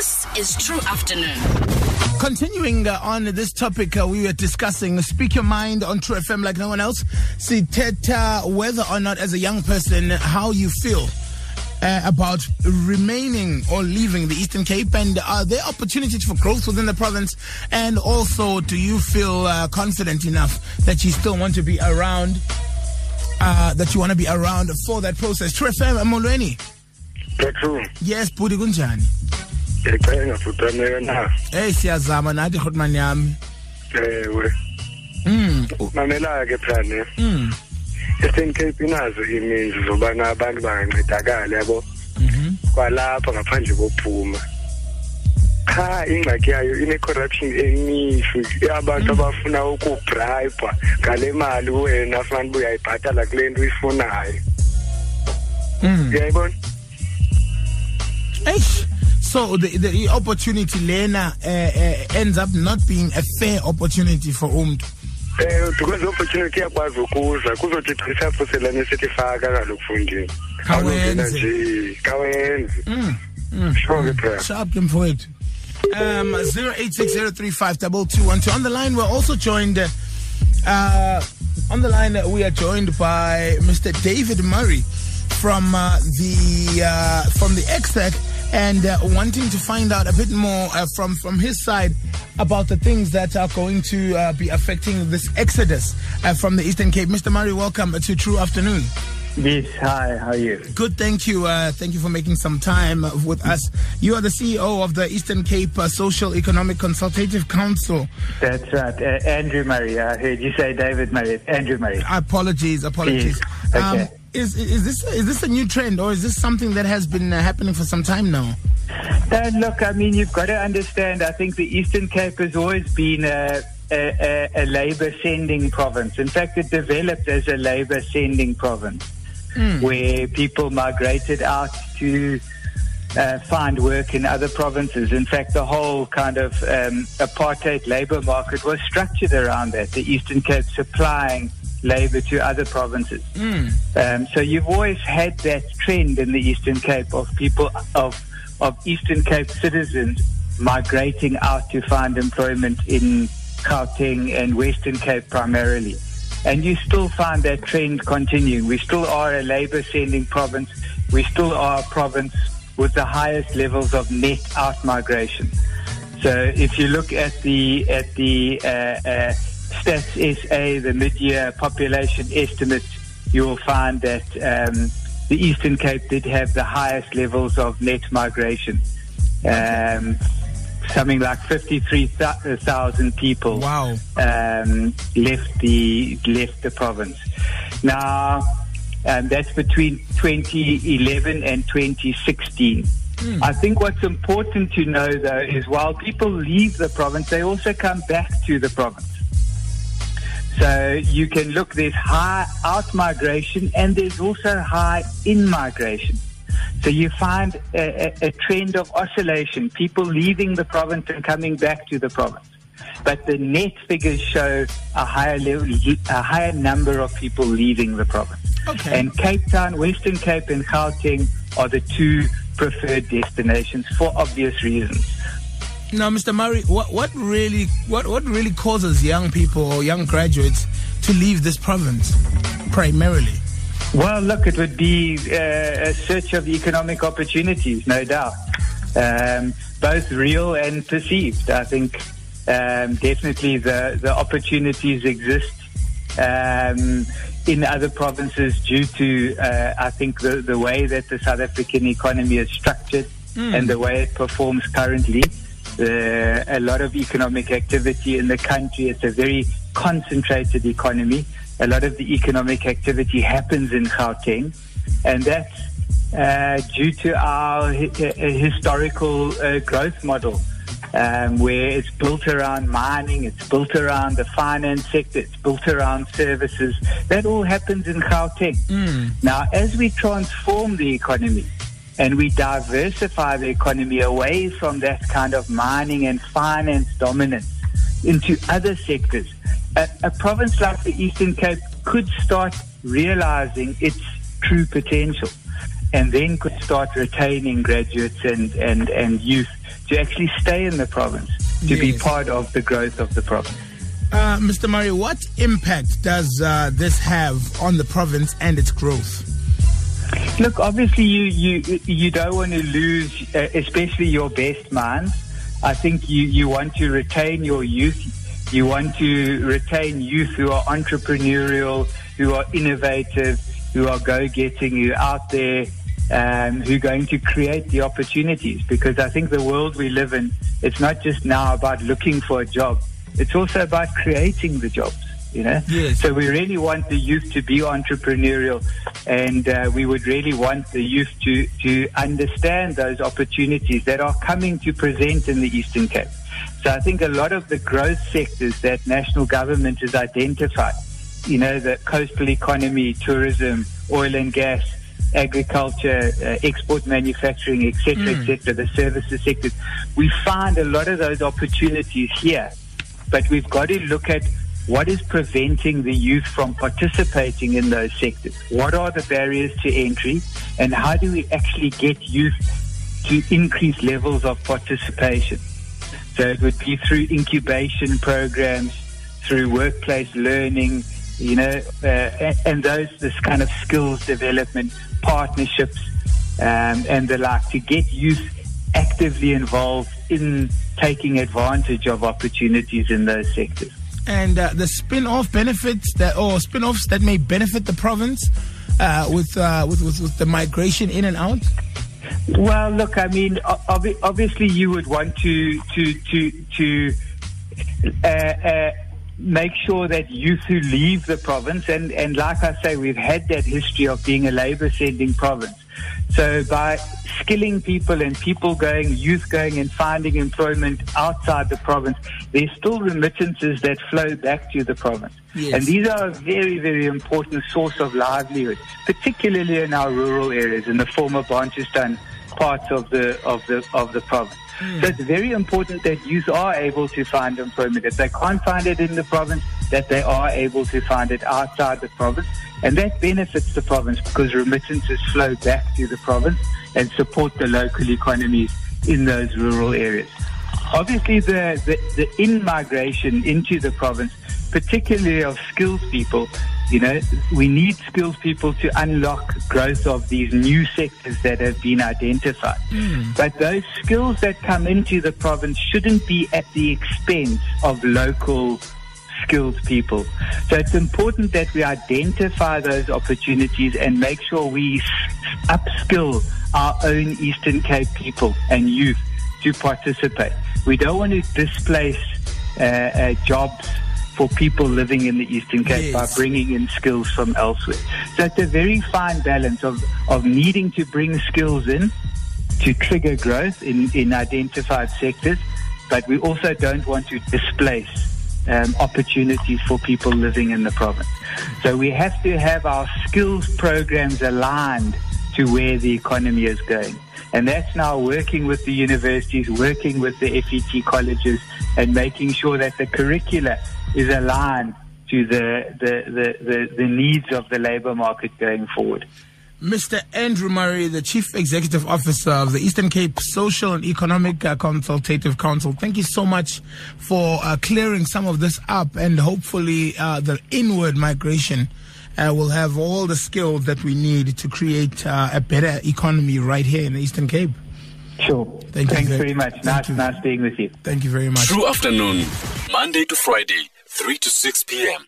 This is Tru Afternoon. Continuing uh, on this topic, uh, we were discussing Speak Your Mind on Tru FM like no one else. See, Teta, whether or not as a young person, how you feel uh, about remaining or leaving the Eastern Cape and are there opportunities for growth within the province? And also, do you feel uh, confident enough that you still want to be around, uh, that you want to be around for that process? Tru FM, Molweni. Petru, Yes, Budi kunjani? Ngicela ngafutane na. Hey, siyazama nathi hotman yami. Ewe. Mm. Mamela ke plane. Mm. Eastern Cape inazo imeans zobana abantu bangancedakala yabo. Mhm. Kwalapha ngaphandle kophuma. Cha ingxaki yayo ine corruption emihle abantu abafuna ukubribe ngale mali wena fanele uyayibhatala kule nto uyifunayo. Mm. Uyayibona? Eish. So the, the opportunity lena uh, uh, ends up not being a fair opportunity for umuntu. Eh because opportunity yakwazi ukuza kuzothi xa saphuselane sithi faka kaloku fundini. Kawenze. Kawenze. Mm. Mm. Sure ke. Sharp for it. Um, 0860352212. On the line, we're also joined. Uh, uh, on the line, we are joined by Mr. David Murray from uh, the uh, from the ECSECC, and uh, wanting to find out a bit more uh, from from his side about the things that are going to uh, be affecting this exodus uh, from the Eastern Cape. Mr. Murray, welcome to Tru Afternoon. Yes, hi, how are you? Good, thank you. Uh, thank you for making some time with us. You are the CEO of the Eastern Cape uh, Social Economic Consultative Council. That's right, uh, Andrew Murray. I heard you say David Murray. Andrew Murray. Apologies, apologies. Yes, okay. Um, is is this is this a new trend or is this something that has been uh, happening for some time now? Uh, look, I mean, you've got to understand, I think the Eastern Cape has always been a, a, a, a labour sending province. In fact, it developed as a labour sending province where people migrated out to uh, find work in other provinces. In fact, the whole kind of um, apartheid labour market was structured around that, the Eastern Cape supplying labour to other provinces. Um, so you've always had that trend in the Eastern Cape of people of of Eastern Cape citizens migrating out to find employment in Gauteng and Western Cape primarily. And you still find that trend continuing. We still are a labour sending province. We still are a province with the highest levels of net out migration. So if you look at the at the uh, uh, Stats SA, the mid-year population estimates, you will find that um, the Eastern Cape did have the highest levels of net migration. Um, something like 53,000 people Wow. um, left the left the province. Now, um, that's between 2011 and 2016. I think what's important to know, though, is while people leave the province, they also come back to the province. So you can look, there's high out migration and there's also high in migration. So you find a, a, a trend of oscillation, people leaving the province and coming back to the province. But the net figures show a higher level, a higher number of people leaving the province. Okay. And Cape Town, Western Cape, and Gauteng are the two preferred destinations for obvious reasons. Now, Mr. Murray, what what really what what really causes young people or young graduates to leave this province primarily? Well, look, it would be uh, a search of economic opportunities, no doubt, um, both real and perceived. I think um, definitely the, the opportunities exist um, in other provinces due to, uh, I think, the, the way that the South African economy is structured and the way it performs currently. Uh, a lot of economic activity in the country. It's a very concentrated economy. A lot of the economic activity happens in Gauteng, and that's uh, due to our hi- historical uh, growth model, um, where it's built around mining, it's built around the finance sector, it's built around services. That all happens in Gauteng. Now, as we transform the economy, and we diversify the economy away from that kind of mining and finance dominance into other sectors. A, a province like the Eastern Cape could start realizing its true potential. and then could start retaining graduates and, and, and youth to actually stay in the province, to yes. be part of the growth of the province. Uh, Mr. Murray, what impact does uh, this have on the province and its growth? Look, obviously, you you you don't want to lose, uh, especially your best minds. I think you you want to retain your youth. You want to retain youth who are entrepreneurial, who are innovative, who are go-getting, who are out there, um, who are going to create the opportunities. Because I think the world we live in, it's not just now about looking for a job. It's also about creating the jobs you know. Yes. So we really want the youth to be entrepreneurial, and uh, we would really want the youth to to understand those opportunities that are coming to present in the Eastern Cape. So I think a lot of the growth sectors that national government has identified, you know, the coastal economy, tourism, oil and gas, agriculture, uh, export manufacturing, etc., mm. etc., the services sectors, we find a lot of those opportunities here. But we've got to look at what is preventing the youth from participating in those sectors? What are the barriers to entry? And how do we actually get youth to increase levels of participation? So it would be through incubation programs, through workplace learning, you know, uh, and those, this kind of skills development, partnerships, um, and the like to get youth actively involved in taking advantage of opportunities in those sectors and uh, the spin-off benefits that or spin-offs that may benefit the province uh, with, uh, with, with with the migration in and out? Well, look, I mean, ob- obviously, you would want to to to to uh, uh, make sure that youth who leave the province, and and like I say, we've had that history of being a labour-sending province. So by skilling people and people going, youth going and finding employment outside the province, there's still remittances that flow back to the province. Yes. And these are a very, very important source of livelihood, particularly in our rural areas, in the former Bantustan parts of the of the of the province. Mm. So it's very important that youth are able to find employment. If they can't find it in the province, that they are able to find it outside the province. And that benefits the province because remittances flow back to the province and support the local economies in those rural areas. Obviously, the, the, the in-migration into the province, particularly of skilled people, you know, we need skilled people to unlock growth of these new sectors that have been identified. Mm. But those skills that come into the province shouldn't be at the expense of local skilled people. So it's important that we identify those opportunities and make sure we upskill our own Eastern Cape people and youth to participate. We don't want to displace uh, uh, jobs for people living in the Eastern Cape yes. by bringing in skills from elsewhere. So it's a very fine balance of, of needing to bring skills in to trigger growth in, in identified sectors, but we also don't want to displace um, opportunities for people living in the province. So we have to have our skills programs aligned to where the economy is going. And that's now working with the universities, working with the FET colleges, and making sure that the curricula is aligned to the, the, the, the, the needs of the labor market going forward. Mr. Andrew Murray, the Chief Executive Officer of the Eastern Cape Social and Economic uh, Consultative Council, thank you so much for uh, clearing some of this up and hopefully uh, the inward migration uh, will have all the skills that we need to create uh, a better economy right here in the Eastern Cape. Sure. Thank Thanks very, very much. Nice, you. nice being with you. Thank you very much. Tru afternoon, Monday to Friday, 3 to 6 p.m.